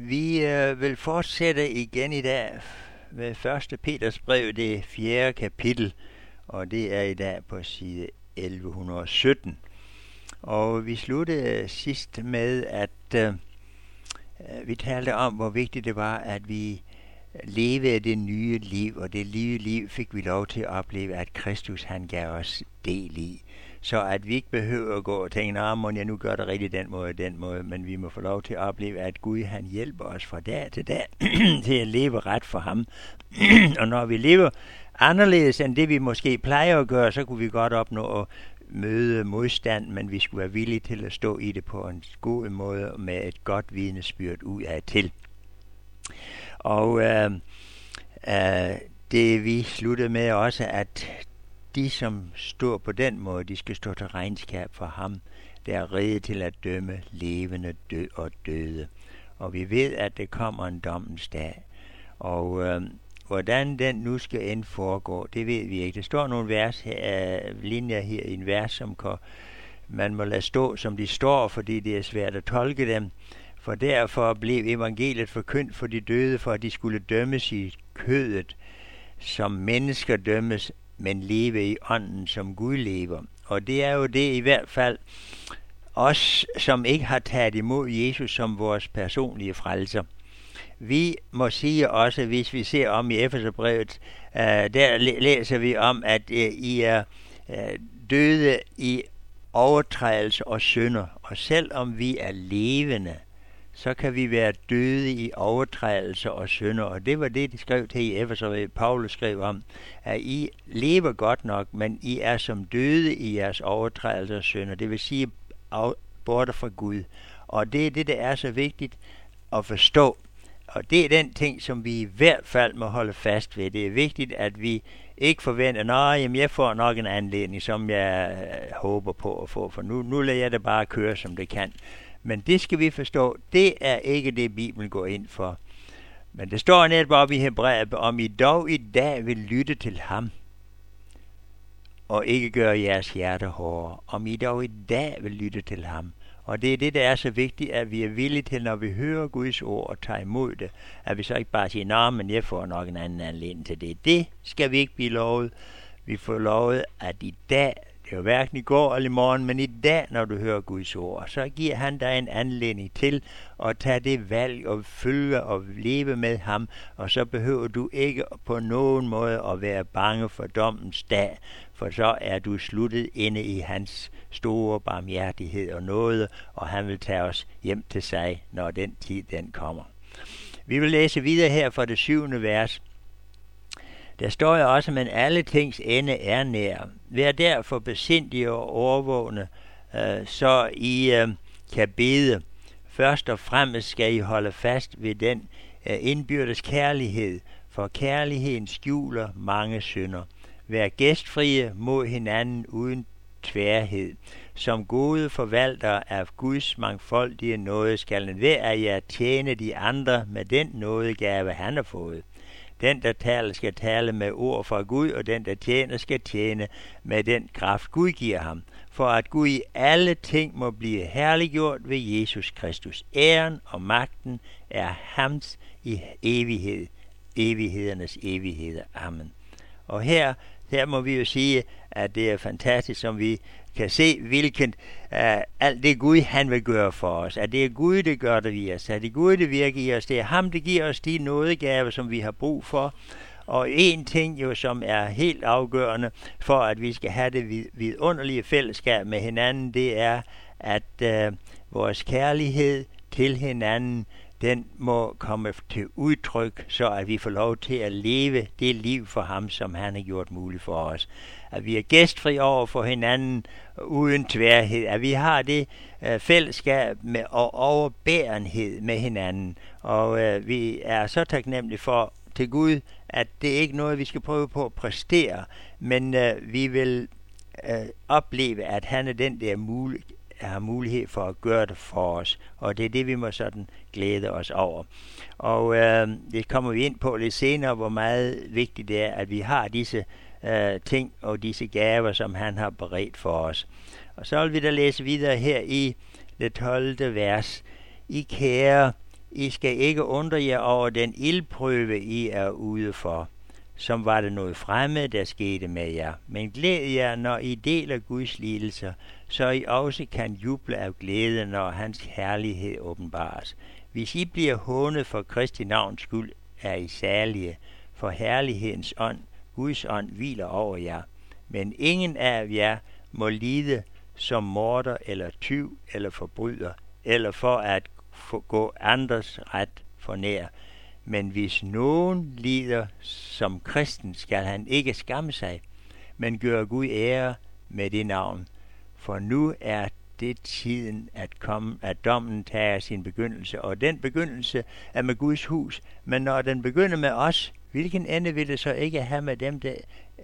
Vi øh, vil fortsætte igen i dag med 1. Peters brev, det fjerde kapitel, og det er i dag på side 1117. Og vi sluttede sidst med, at øh, vi talte om, hvor vigtigt det var, at vi levede det nye liv, og det nye liv fik vi lov til at opleve, at Kristus han gav os del i. Så at vi ikke behøver at gå og tænke, nej, må jeg nu gør det rigtigt den måde den måde, men vi må få lov til at opleve, at Gud han hjælper os fra dag til dag til at leve ret for ham. og når vi lever anderledes end det, vi måske plejer at gøre, så kunne vi godt opnå at møde modstand, men vi skulle være villige til at stå i det på en god måde med et godt vidnesbyrd ud af til. Og øh, øh, det vi sluttede med også, at de, som står på den måde, de skal stå til regnskab for ham, der er reddet til at dømme levende død og døde. Og vi ved, at det kommer en dommens dag. Og øh, hvordan den nu skal end foregå, det ved vi ikke. Der står nogle vers her, øh, linjer her i en vers, som kan, man må lade stå, som de står, fordi det er svært at tolke dem. For derfor blev evangeliet forkyndt for de døde, for at de skulle dømmes i kødet, som mennesker dømmes, men leve i ånden, som Gud lever. Og det er jo det i hvert fald os, som ikke har taget imod Jesus som vores personlige frelser. Vi må sige også, hvis vi ser om i Efeserbrevet, øh, der læser vi om, at øh, I er øh, døde i overtrædelse og synder. Og selvom vi er levende, så kan vi være døde i overtrædelser og synder. Og det var det, de skrev til i Efeser, Paulus skrev om, at I lever godt nok, men I er som døde i jeres overtrædelser og synder. Det vil sige borte fra Gud. Og det er det, der er så vigtigt at forstå. Og det er den ting, som vi i hvert fald må holde fast ved. Det er vigtigt, at vi ikke forventer, at jeg får nok en anledning, som jeg øh, håber på at få, for nu, nu lader jeg det bare køre, som det kan. Men det skal vi forstå, det er ikke det, Bibelen går ind for. Men det står netop op i Hebræet, om I dog i dag vil lytte til ham, og ikke gøre jeres hjerte hårdere. Om I dog i dag vil lytte til ham. Og det er det, der er så vigtigt, at vi er villige til, når vi hører Guds ord og tager imod det, at vi så ikke bare siger, nej, men jeg får nok en anden anledning til det. Det skal vi ikke blive lovet. Vi får lovet, at i dag det er jo hverken i går eller i morgen, men i dag, når du hører Guds ord, så giver han dig en anledning til at tage det valg og følge og leve med ham, og så behøver du ikke på nogen måde at være bange for dommens dag, for så er du sluttet inde i hans store barmhjertighed og nåde, og han vil tage os hjem til sig, når den tid den kommer. Vi vil læse videre her fra det syvende vers. Der står jo også, men alle tings ende er nær. Vær derfor besindige og overvågne, øh, så I øh, kan bede. Først og fremmest skal I holde fast ved den øh, indbyrdes kærlighed, for kærligheden skjuler mange synder. Vær gæstfrie mod hinanden uden tværhed. Som gode forvalter af Guds mangfoldige nåde skal hver af jer tjene de andre med den nådegave, han har fået. Den, der taler, skal tale med ord fra Gud, og den, der tjener, skal tjene med den kraft, Gud giver ham. For at Gud i alle ting må blive herliggjort ved Jesus Kristus. Æren og magten er hans i evighed, evighedernes evigheder. Amen. Og her, her må vi jo sige, at det er fantastisk, som vi kan se, hvilken uh, alt det Gud, han vil gøre for os. At det er Gud, det gør det i os. At det er Gud, det virker i os. Det er ham, det giver os de nådegaver, som vi har brug for. Og en ting jo, som er helt afgørende for, at vi skal have det vidunderlige fællesskab med hinanden, det er, at uh, vores kærlighed til hinanden, den må komme til udtryk, så at vi får lov til at leve det liv for ham, som han har gjort muligt for os. At vi er gæstfri over for hinanden uden tværhed, at vi har det øh, fællesskab med, og overbærenhed med hinanden. Og øh, vi er så taknemmelige for til Gud, at det ikke er noget, vi skal prøve på at præstere, men øh, vi vil øh, opleve, at han er den, der mulig, har mulighed for at gøre det for os. Og det er det, vi må sådan glæde os over. Og øh, det kommer vi ind på lidt senere, hvor meget vigtigt det er, at vi har disse øh, ting og disse gaver, som han har beredt for os. Og så vil vi da læse videre her i det 12. vers. I kære, I skal ikke undre jer over den ildprøve, I er ude for, som var det noget fremmed, der skete med jer. Men glæd jer, når I deler Guds lidelser, så I også kan juble af glæde, når hans herlighed åbenbares. Hvis I bliver hånet for Kristi navns skyld, er I særlige, for herlighedens ånd, Guds ånd, hviler over jer. Men ingen af jer må lide som morder eller tyv eller forbryder, eller for at gå andres ret for nær. Men hvis nogen lider som kristen, skal han ikke skamme sig, men gøre Gud ære med det navn. For nu er det tiden at komme, at dommen tager sin begyndelse, og den begyndelse er med Guds hus. Men når den begynder med os, hvilken ende vil det så ikke have med dem, der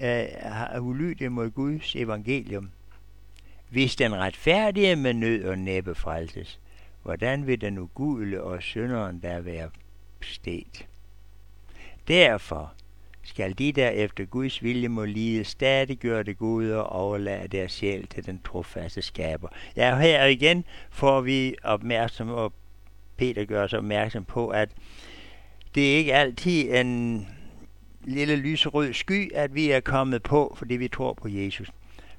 øh, har ulydigt mod Guds evangelium? Hvis den retfærdige med nød og næppe frelses, hvordan vil den ugudle og synderen der være stedt? Derfor skal de der efter Guds vilje må lide stadig gøre det gode og overlade deres sjæl til den trofaste skaber. Ja, her igen får vi opmærksom, og Peter gør os opmærksom på, at det er ikke altid en lille lyserød sky, at vi er kommet på, fordi vi tror på Jesus.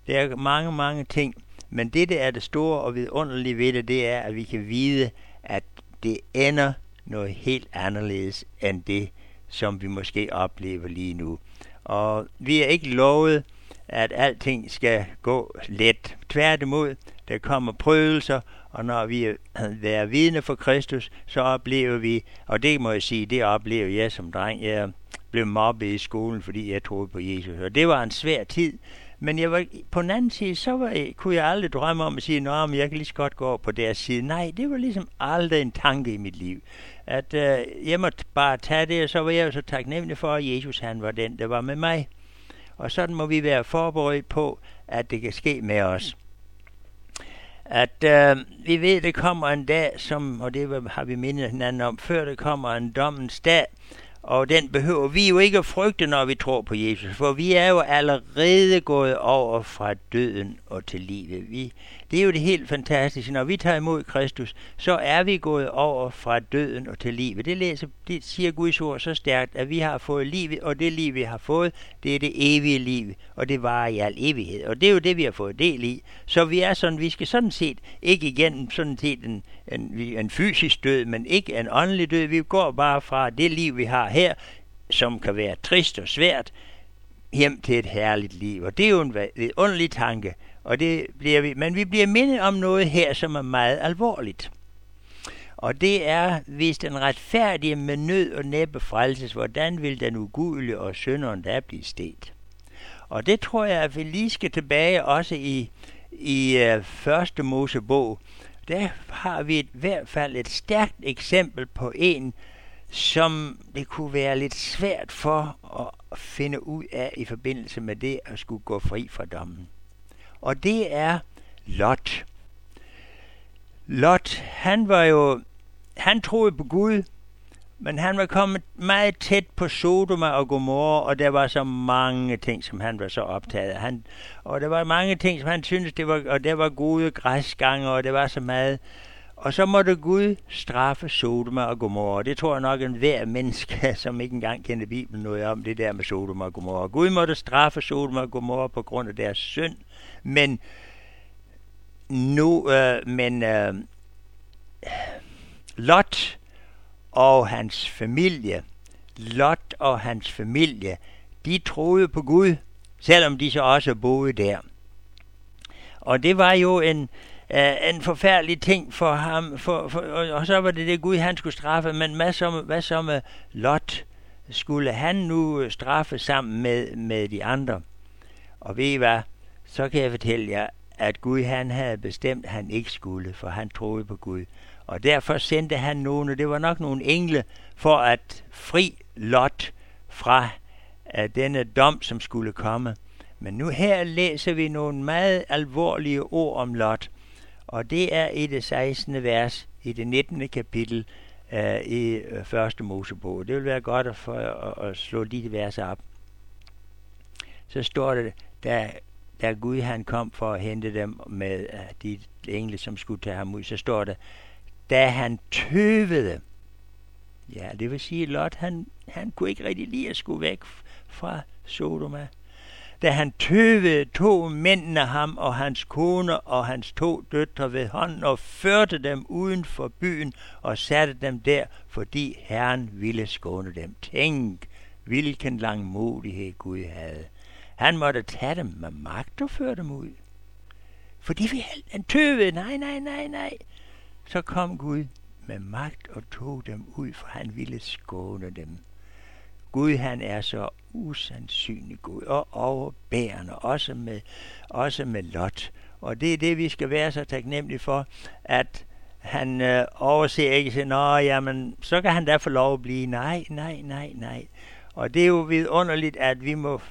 Der er mange, mange ting, men det, der er det store og vidunderlige ved det, det er, at vi kan vide, at det ender noget helt anderledes end det, som vi måske oplever lige nu. Og vi er ikke lovet, at alting skal gå let. Tværtimod, der kommer prøvelser, og når vi er vidne for Kristus, så oplever vi, og det må jeg sige, det oplever jeg som dreng. Jeg blev mobbet i skolen, fordi jeg troede på Jesus. Og det var en svær tid, men jeg var, på den anden side, så var kunne jeg aldrig drømme om at sige, at jeg kan lige så godt gå over på deres side. Nej, det var ligesom aldrig en tanke i mit liv. At øh, jeg måtte bare tage det, og så var jeg jo så taknemmelig for, at Jesus han var den, der var med mig. Og sådan må vi være forberedt på, at det kan ske med os. At øh, vi ved, at det kommer en dag, som, og det har vi mindet hinanden om, før det kommer en dommens dag, og den behøver vi jo ikke at frygte, når vi tror på Jesus, for vi er jo allerede gået over fra døden og til livet. Vi, det er jo det helt fantastiske. Når vi tager imod Kristus, så er vi gået over fra døden og til livet. Det, læser, det siger Guds ord så stærkt, at vi har fået livet, og det liv, vi har fået, det er det evige liv, og det varer i al evighed. Og det er jo det, vi har fået del i. Så vi er sådan, vi skal sådan set ikke igennem sådan set en, en, en fysisk død, men ikke en åndelig død. Vi går bare fra det liv, vi har her, som kan være trist og svært, hjem til et herligt liv. Og det er jo en vidunderlig tanke, og det bliver vi, men vi bliver mindet om noget her, som er meget alvorligt. Og det er, hvis den retfærdige med nød og næppe frelses, hvordan vil den ugudelige og synderen da blive stedt? Og det tror jeg, at vi lige skal tilbage også i, i uh, første Mosebog. Der har vi i hvert fald et stærkt eksempel på en, som det kunne være lidt svært for at finde ud af i forbindelse med det at skulle gå fri fra dommen og det er Lot. Lot, han var jo, han troede på Gud, men han var kommet meget tæt på Sodoma og Gomorra, og der var så mange ting, som han var så optaget af. Han, og der var mange ting, som han syntes, det var, og der var gode græsgange, og det var så meget. Og så måtte Gud straffe Sodoma og Gomorra. Det tror jeg nok at hver menneske, som ikke engang kender Bibelen noget om, det der med Sodoma og Gomorra. Gud måtte straffe Sodoma og Gomorra på grund af deres synd. Men nu, øh, men øh, Lot og hans familie, Lot og hans familie, de troede på Gud, selvom de så også boede der. Og det var jo en, øh, en forfærdelig ting for ham, for, for, og så var det det Gud, han skulle straffe, men hvad så, hvad så med Lot? Skulle han nu øh, straffe sammen med, med de andre? Og ved I hvad? så kan jeg fortælle jer, at Gud han havde bestemt, at han ikke skulle, for han troede på Gud. Og derfor sendte han nogen, og det var nok nogle engle, for at fri Lot fra uh, denne dom, som skulle komme. Men nu her læser vi nogle meget alvorlige ord om Lot, og det er i det 16. vers i det 19. kapitel uh, i øh, første Mosebog. Det vil være godt at, for, at, at slå de vers op. Så står det, da da Gud han kom for at hente dem med uh, de engle, som skulle tage ham ud, så står det, da han tøvede, Ja, det vil sige, at Lot, han, han kunne ikke rigtig lide at skulle væk fra Sodoma. Da han tøvede, tog mændene ham og hans kone og hans to døtre ved hånden og førte dem uden for byen og satte dem der, fordi Herren ville skåne dem. Tænk, hvilken langmodighed Gud havde. Han måtte tage dem med magt og føre dem ud. Fordi vi han tøvede, nej, nej, nej, nej. Så kom Gud med magt og tog dem ud, for han ville skåne dem. Gud han er så usandsynlig god og overbærende, også med, også med Lot. Og det er det, vi skal være så taknemmelige for, at han øh, overser ikke sig, nå, jamen, så kan han da få lov at blive. Nej, nej, nej, nej. Og det er jo vidunderligt, at vi må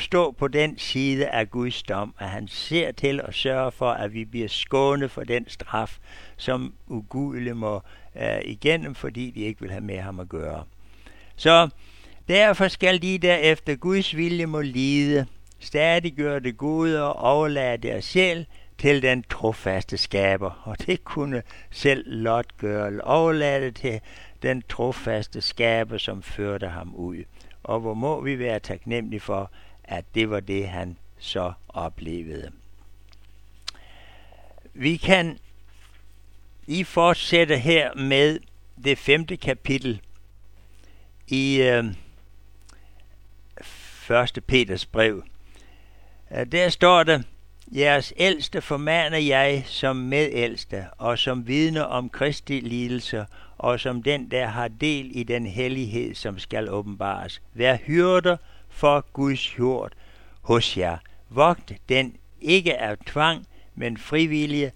stå på den side af Guds dom, at han ser til og sørger for, at vi bliver skånet for den straf, som ugudelig må øh, igennem, fordi de ikke vil have med ham at gøre. Så derfor skal de der efter Guds vilje må lide, stadig gøre det gode og overlade deres sjæl til den trofaste skaber. Og det kunne selv Lot gøre, overlade til den trofaste skaber, som førte ham ud. Og hvor må vi være taknemmelige for, at det var det, han så oplevede. Vi kan i fortsætte her med det femte kapitel i øh, første Peters brev. Øh, der står der, Jeres ældste formaner jeg som medældste, og som vidne om Kristi lidelser, og som den, der har del i den hellighed, som skal åbenbares. Vær hyrder for Guds jord hos jer. Vogt den ikke af tvang, men frivillige,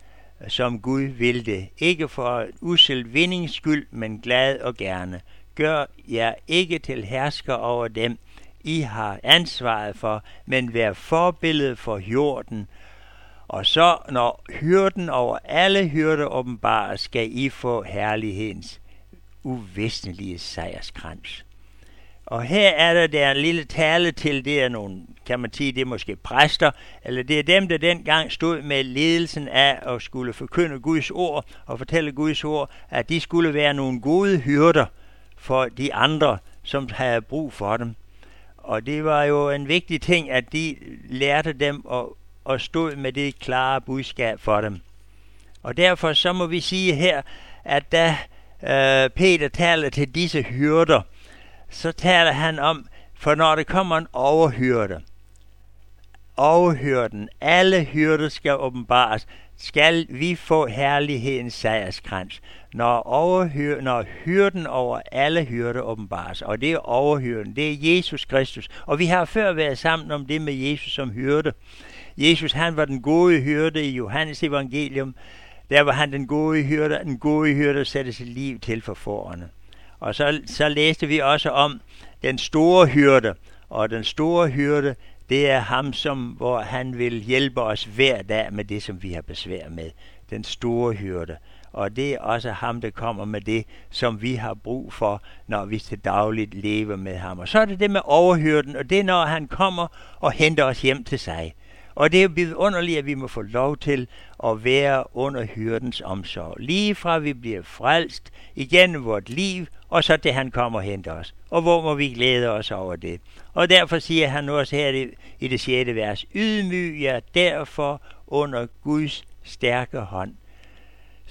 som Gud vil det. Ikke for usel vindings skyld, men glad og gerne. Gør jer ikke til hersker over dem, i har ansvaret for, men vær forbillede for hjorten. Og så, når hyrden over alle hyrder åbenbarer, skal I få herlighedens uvæsentlige sejrskrans. Og her er der, der en lille tale til, det er nogle, kan man sige, det er måske præster, eller det er dem, der dengang stod med ledelsen af at skulle forkynde Guds ord og fortælle Guds ord, at de skulle være nogle gode hyrder for de andre, som havde brug for dem. Og det var jo en vigtig ting, at de lærte dem og, og stod med det klare budskab for dem. Og derfor så må vi sige her, at da øh, Peter taler til disse hyrder, så taler han om, for når det kommer en overhyrde, overhyrden, alle hyrder skal åbenbares, skal vi få herlighedens sejrskrans, når, overhyr, når hyrden over alle hyrder åbenbares. Og det er overhyrden, det er Jesus Kristus. Og vi har før været sammen om det med Jesus som hyrde. Jesus, han var den gode hyrde i Johannes evangelium. Der var han den gode hyrde, den gode hyrde sætter sit liv til for forerne. Og så, så læste vi også om den store hyrde, og den store hyrde, det er ham, som, hvor han vil hjælpe os hver dag med det, som vi har besvær med. Den store hyrde. Og det er også ham, der kommer med det, som vi har brug for, når vi til dagligt lever med ham. Og så er det det med overhyrden, og det er, når han kommer og henter os hjem til sig. Og det er jo underligt, at vi må få lov til at være under hyrdens omsorg. Lige fra vi bliver frelst igennem vort liv, og så det han kommer og henter os. Og hvor må vi glæde os over det? Og derfor siger han også her i det 6. vers, ydmyg jer derfor under Guds stærke hånd.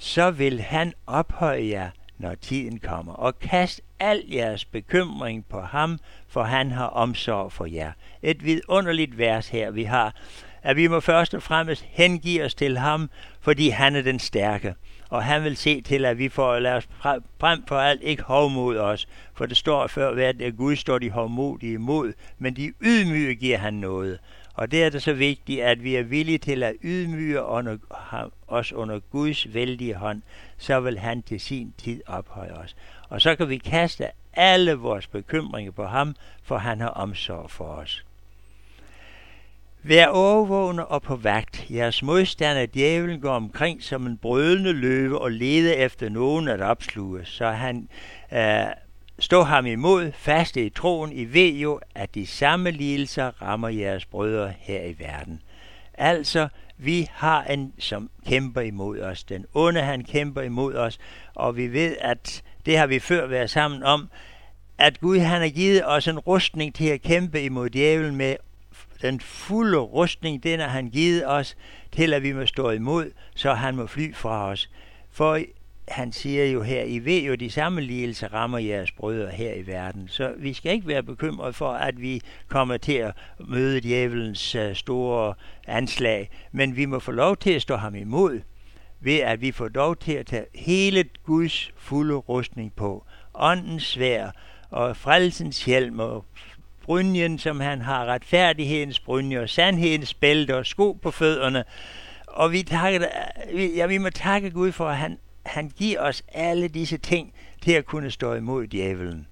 Så vil han ophøje jer, når tiden kommer, og kast al jeres bekymring på ham, for han har omsorg for jer. Et vidunderligt vers her, vi har at vi må først og fremmest hengive os til ham, fordi han er den stærke. Og han vil se til, at vi får, lad os frem for alt ikke hovmod os. For det står før hvert, at Gud står de hovmodige imod, men de ydmyge giver han noget. Og det er det så vigtigt, at vi er villige til at ydmyge under, os under Guds vældige hånd, så vil han til sin tid ophøje os. Og så kan vi kaste alle vores bekymringer på ham, for han har omsorg for os. Vær overvågne og på vagt. Jeres modstander, djævlen, går omkring som en brølende løve og leder efter nogen at opsluge, så han øh, Stå ham imod, faste i troen. I ved jo, at de samme lidelser rammer jeres brødre her i verden. Altså, vi har en, som kæmper imod os. Den onde, han kæmper imod os, og vi ved, at det har vi før været sammen om, at Gud han har givet os en rustning til at kæmpe imod djævlen med. Den fulde rustning, den har han givet os til, at vi må stå imod, så han må fly fra os. For han siger jo her, I ved jo, de samme lidelser rammer jeres brødre her i verden. Så vi skal ikke være bekymrede for, at vi kommer til at møde djævelens øh, store anslag, men vi må få lov til at stå ham imod, ved at vi får lov til at tage hele Guds fulde rustning på. Åndens svær og frelsens hjelm og brynjen, som han har, retfærdighedens brynje og sandhedens bælte og sko på fødderne. Og vi, takker, ja, vi må takke Gud for, at han han giver os alle disse ting til at kunne stå imod djævelen.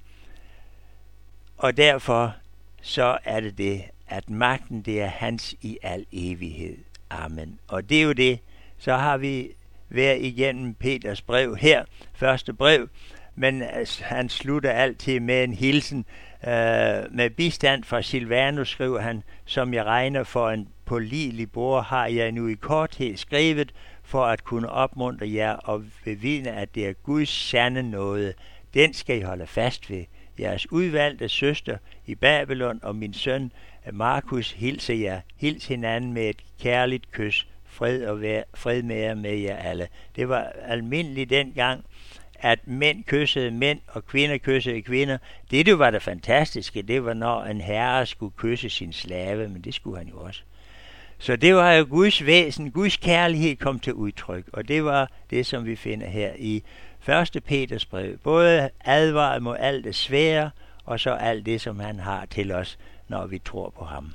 Og derfor så er det det, at magten det er hans i al evighed. Amen. Og det er jo det. Så har vi været igennem Peters brev her, første brev, men øh, han slutter altid med en hilsen. Øh, med bistand fra Silvanus skriver han, som jeg regner for en pålidelig bror, har jeg nu i korthed skrevet, for at kunne opmuntre jer og bevidne, at det er Guds sande nåde. Den skal I holde fast ved. Jeres udvalgte søster i Babylon og min søn Markus hilser jer. Hils hinanden med et kærligt kys. Fred, og vær, fred med jer med jer alle. Det var almindeligt dengang, at mænd kyssede mænd, og kvinder kyssede kvinder. Det, det var det fantastiske, det var, når en herre skulle kysse sin slave, men det skulle han jo også. Så det var jo Guds væsen, Guds kærlighed kom til udtryk, og det var det, som vi finder her i 1. Peters brev. Både advaret mod alt det svære, og så alt det, som han har til os, når vi tror på ham.